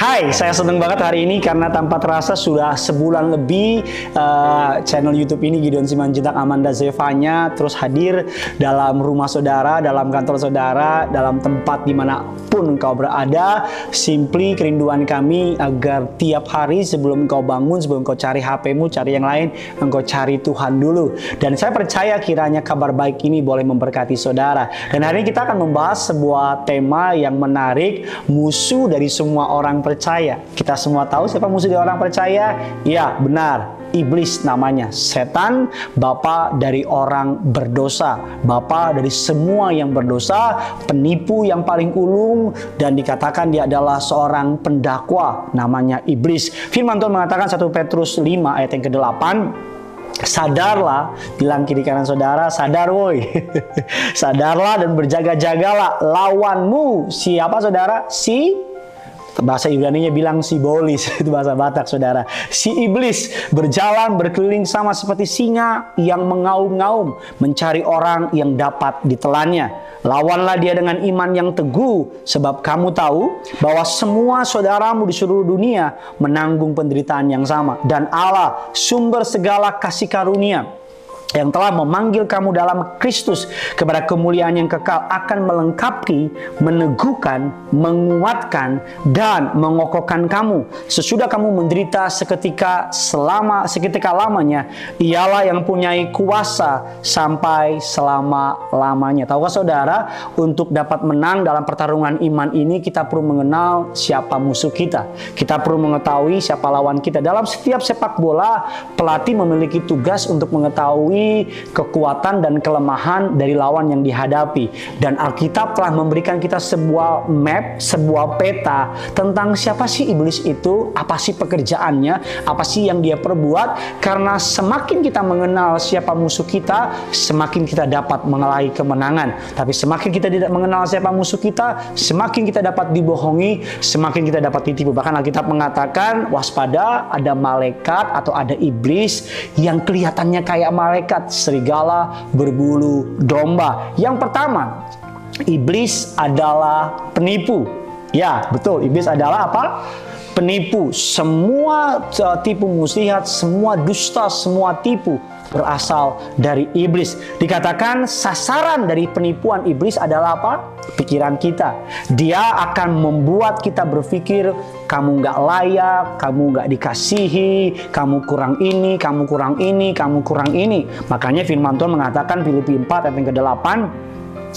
Hai, saya senang banget hari ini karena tanpa terasa sudah sebulan lebih uh, channel YouTube ini Gideon Simanjuntak Amanda Zevanya terus hadir dalam rumah saudara, dalam kantor saudara, dalam tempat di mana pun engkau berada. Simply kerinduan kami agar tiap hari sebelum engkau bangun, sebelum engkau cari HPmu, cari yang lain, engkau cari Tuhan dulu. Dan saya percaya kiranya kabar baik ini boleh memberkati saudara. Dan hari ini kita akan membahas sebuah tema yang menarik, musuh dari semua orang percaya. Kita semua tahu siapa musuh dari orang percaya? Ya, benar. Iblis namanya, setan, bapak dari orang berdosa, bapak dari semua yang berdosa, penipu yang paling ulung dan dikatakan dia adalah seorang pendakwa namanya iblis. Firman Tuhan mengatakan 1 Petrus 5 ayat yang ke-8 sadarlah bilang kiri kanan saudara sadar woi sadarlah dan berjaga-jagalah lawanmu siapa saudara si bahasa Ibrani-nya bilang si bolis itu bahasa Batak saudara. Si iblis berjalan berkeliling sama seperti singa yang mengaum-ngaum mencari orang yang dapat ditelannya. Lawanlah dia dengan iman yang teguh sebab kamu tahu bahwa semua saudaramu di seluruh dunia menanggung penderitaan yang sama. Dan Allah sumber segala kasih karunia yang telah memanggil kamu dalam Kristus kepada kemuliaan yang kekal akan melengkapi, meneguhkan, menguatkan dan mengokohkan kamu sesudah kamu menderita seketika selama seketika lamanya ialah yang mempunyai kuasa sampai selama-lamanya. Tahukah saudara, untuk dapat menang dalam pertarungan iman ini kita perlu mengenal siapa musuh kita. Kita perlu mengetahui siapa lawan kita. Dalam setiap sepak bola, pelatih memiliki tugas untuk mengetahui kekuatan dan kelemahan dari lawan yang dihadapi. Dan Alkitab telah memberikan kita sebuah map, sebuah peta tentang siapa sih iblis itu, apa sih pekerjaannya, apa sih yang dia perbuat. Karena semakin kita mengenal siapa musuh kita, semakin kita dapat mengelahi kemenangan. Tapi semakin kita tidak mengenal siapa musuh kita, semakin kita dapat dibohongi, semakin kita dapat ditipu. Bahkan Alkitab mengatakan waspada ada malaikat atau ada iblis yang kelihatannya kayak malaikat malaikat serigala berbulu domba. Yang pertama, iblis adalah penipu. Ya, betul. Iblis adalah apa? Penipu. Semua uh, tipu muslihat, semua dusta, semua tipu berasal dari iblis. Dikatakan sasaran dari penipuan iblis adalah apa? Pikiran kita. Dia akan membuat kita berpikir kamu nggak layak, kamu nggak dikasihi, kamu kurang ini, kamu kurang ini, kamu kurang ini. Makanya firman Tuhan mengatakan Filipi 4 ayat yang ke-8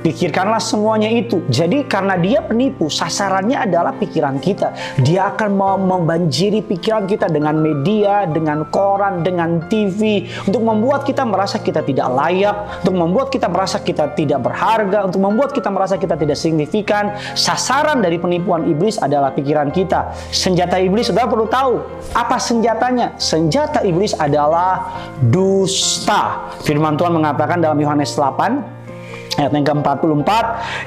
Pikirkanlah semuanya itu. Jadi karena dia penipu, sasarannya adalah pikiran kita. Dia akan membanjiri pikiran kita dengan media, dengan koran, dengan TV untuk membuat kita merasa kita tidak layak, untuk membuat kita merasa kita tidak berharga, untuk membuat kita merasa kita tidak signifikan. Sasaran dari penipuan iblis adalah pikiran kita. Senjata iblis sudah perlu tahu apa senjatanya. Senjata iblis adalah dusta. Firman Tuhan mengatakan dalam Yohanes 8 Ayat yang ke-44,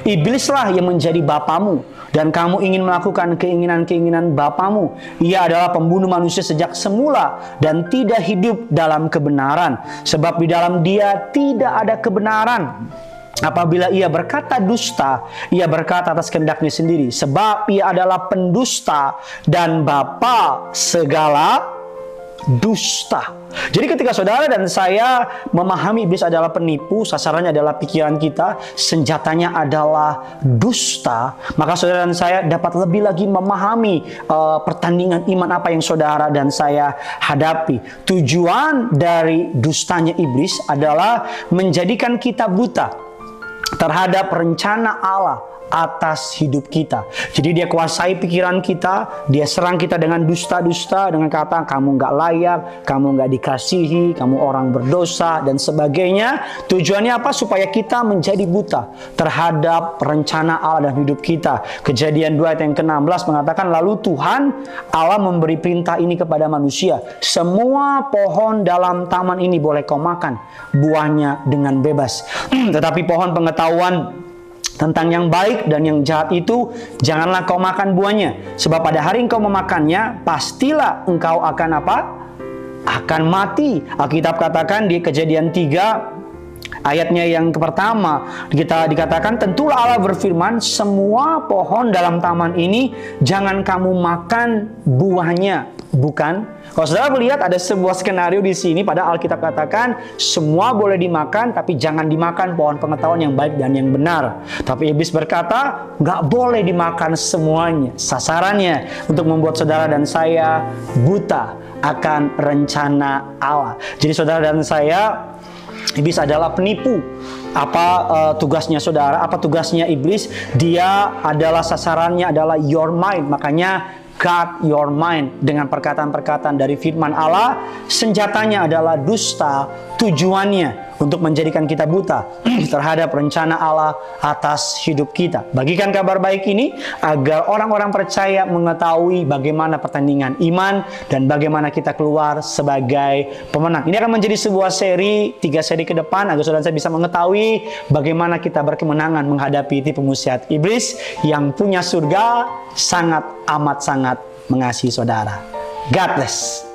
iblislah yang menjadi bapamu dan kamu ingin melakukan keinginan-keinginan bapamu. Ia adalah pembunuh manusia sejak semula dan tidak hidup dalam kebenaran sebab di dalam dia tidak ada kebenaran. Apabila ia berkata dusta, ia berkata atas kehendaknya sendiri sebab ia adalah pendusta dan bapa segala dusta. Jadi ketika saudara dan saya memahami iblis adalah penipu, sasarannya adalah pikiran kita, senjatanya adalah dusta, maka saudara dan saya dapat lebih lagi memahami uh, pertandingan iman apa yang saudara dan saya hadapi. Tujuan dari dustanya iblis adalah menjadikan kita buta terhadap rencana Allah atas hidup kita. Jadi dia kuasai pikiran kita, dia serang kita dengan dusta-dusta, dengan kata kamu nggak layak, kamu nggak dikasihi, kamu orang berdosa dan sebagainya. Tujuannya apa? Supaya kita menjadi buta terhadap rencana Allah dan hidup kita. Kejadian 2 ayat yang ke-16 mengatakan lalu Tuhan Allah memberi perintah ini kepada manusia. Semua pohon dalam taman ini boleh kau makan buahnya dengan bebas. Tetapi pohon pengetahuan tentang yang baik dan yang jahat itu janganlah kau makan buahnya. Sebab pada hari engkau memakannya pastilah engkau akan apa? Akan mati. Alkitab katakan di kejadian 3 Ayatnya yang pertama kita dikatakan tentulah Allah berfirman semua pohon dalam taman ini jangan kamu makan buahnya bukan kalau saudara melihat ada sebuah skenario di sini pada Alkitab katakan semua boleh dimakan tapi jangan dimakan pohon pengetahuan yang baik dan yang benar. Tapi iblis berkata nggak boleh dimakan semuanya. Sasarannya untuk membuat saudara dan saya buta akan rencana Allah. Jadi saudara dan saya Iblis adalah penipu. Apa uh, tugasnya saudara? Apa tugasnya iblis? Dia adalah sasarannya adalah your mind. Makanya guard your mind dengan perkataan-perkataan dari firman Allah. Senjatanya adalah dusta, tujuannya untuk menjadikan kita buta terhadap rencana Allah atas hidup kita. Bagikan kabar baik ini agar orang-orang percaya mengetahui bagaimana pertandingan iman dan bagaimana kita keluar sebagai pemenang. Ini akan menjadi sebuah seri, tiga seri ke depan agar saudara saya bisa mengetahui bagaimana kita berkemenangan menghadapi tipu musyiat iblis yang punya surga sangat amat sangat mengasihi saudara. God bless.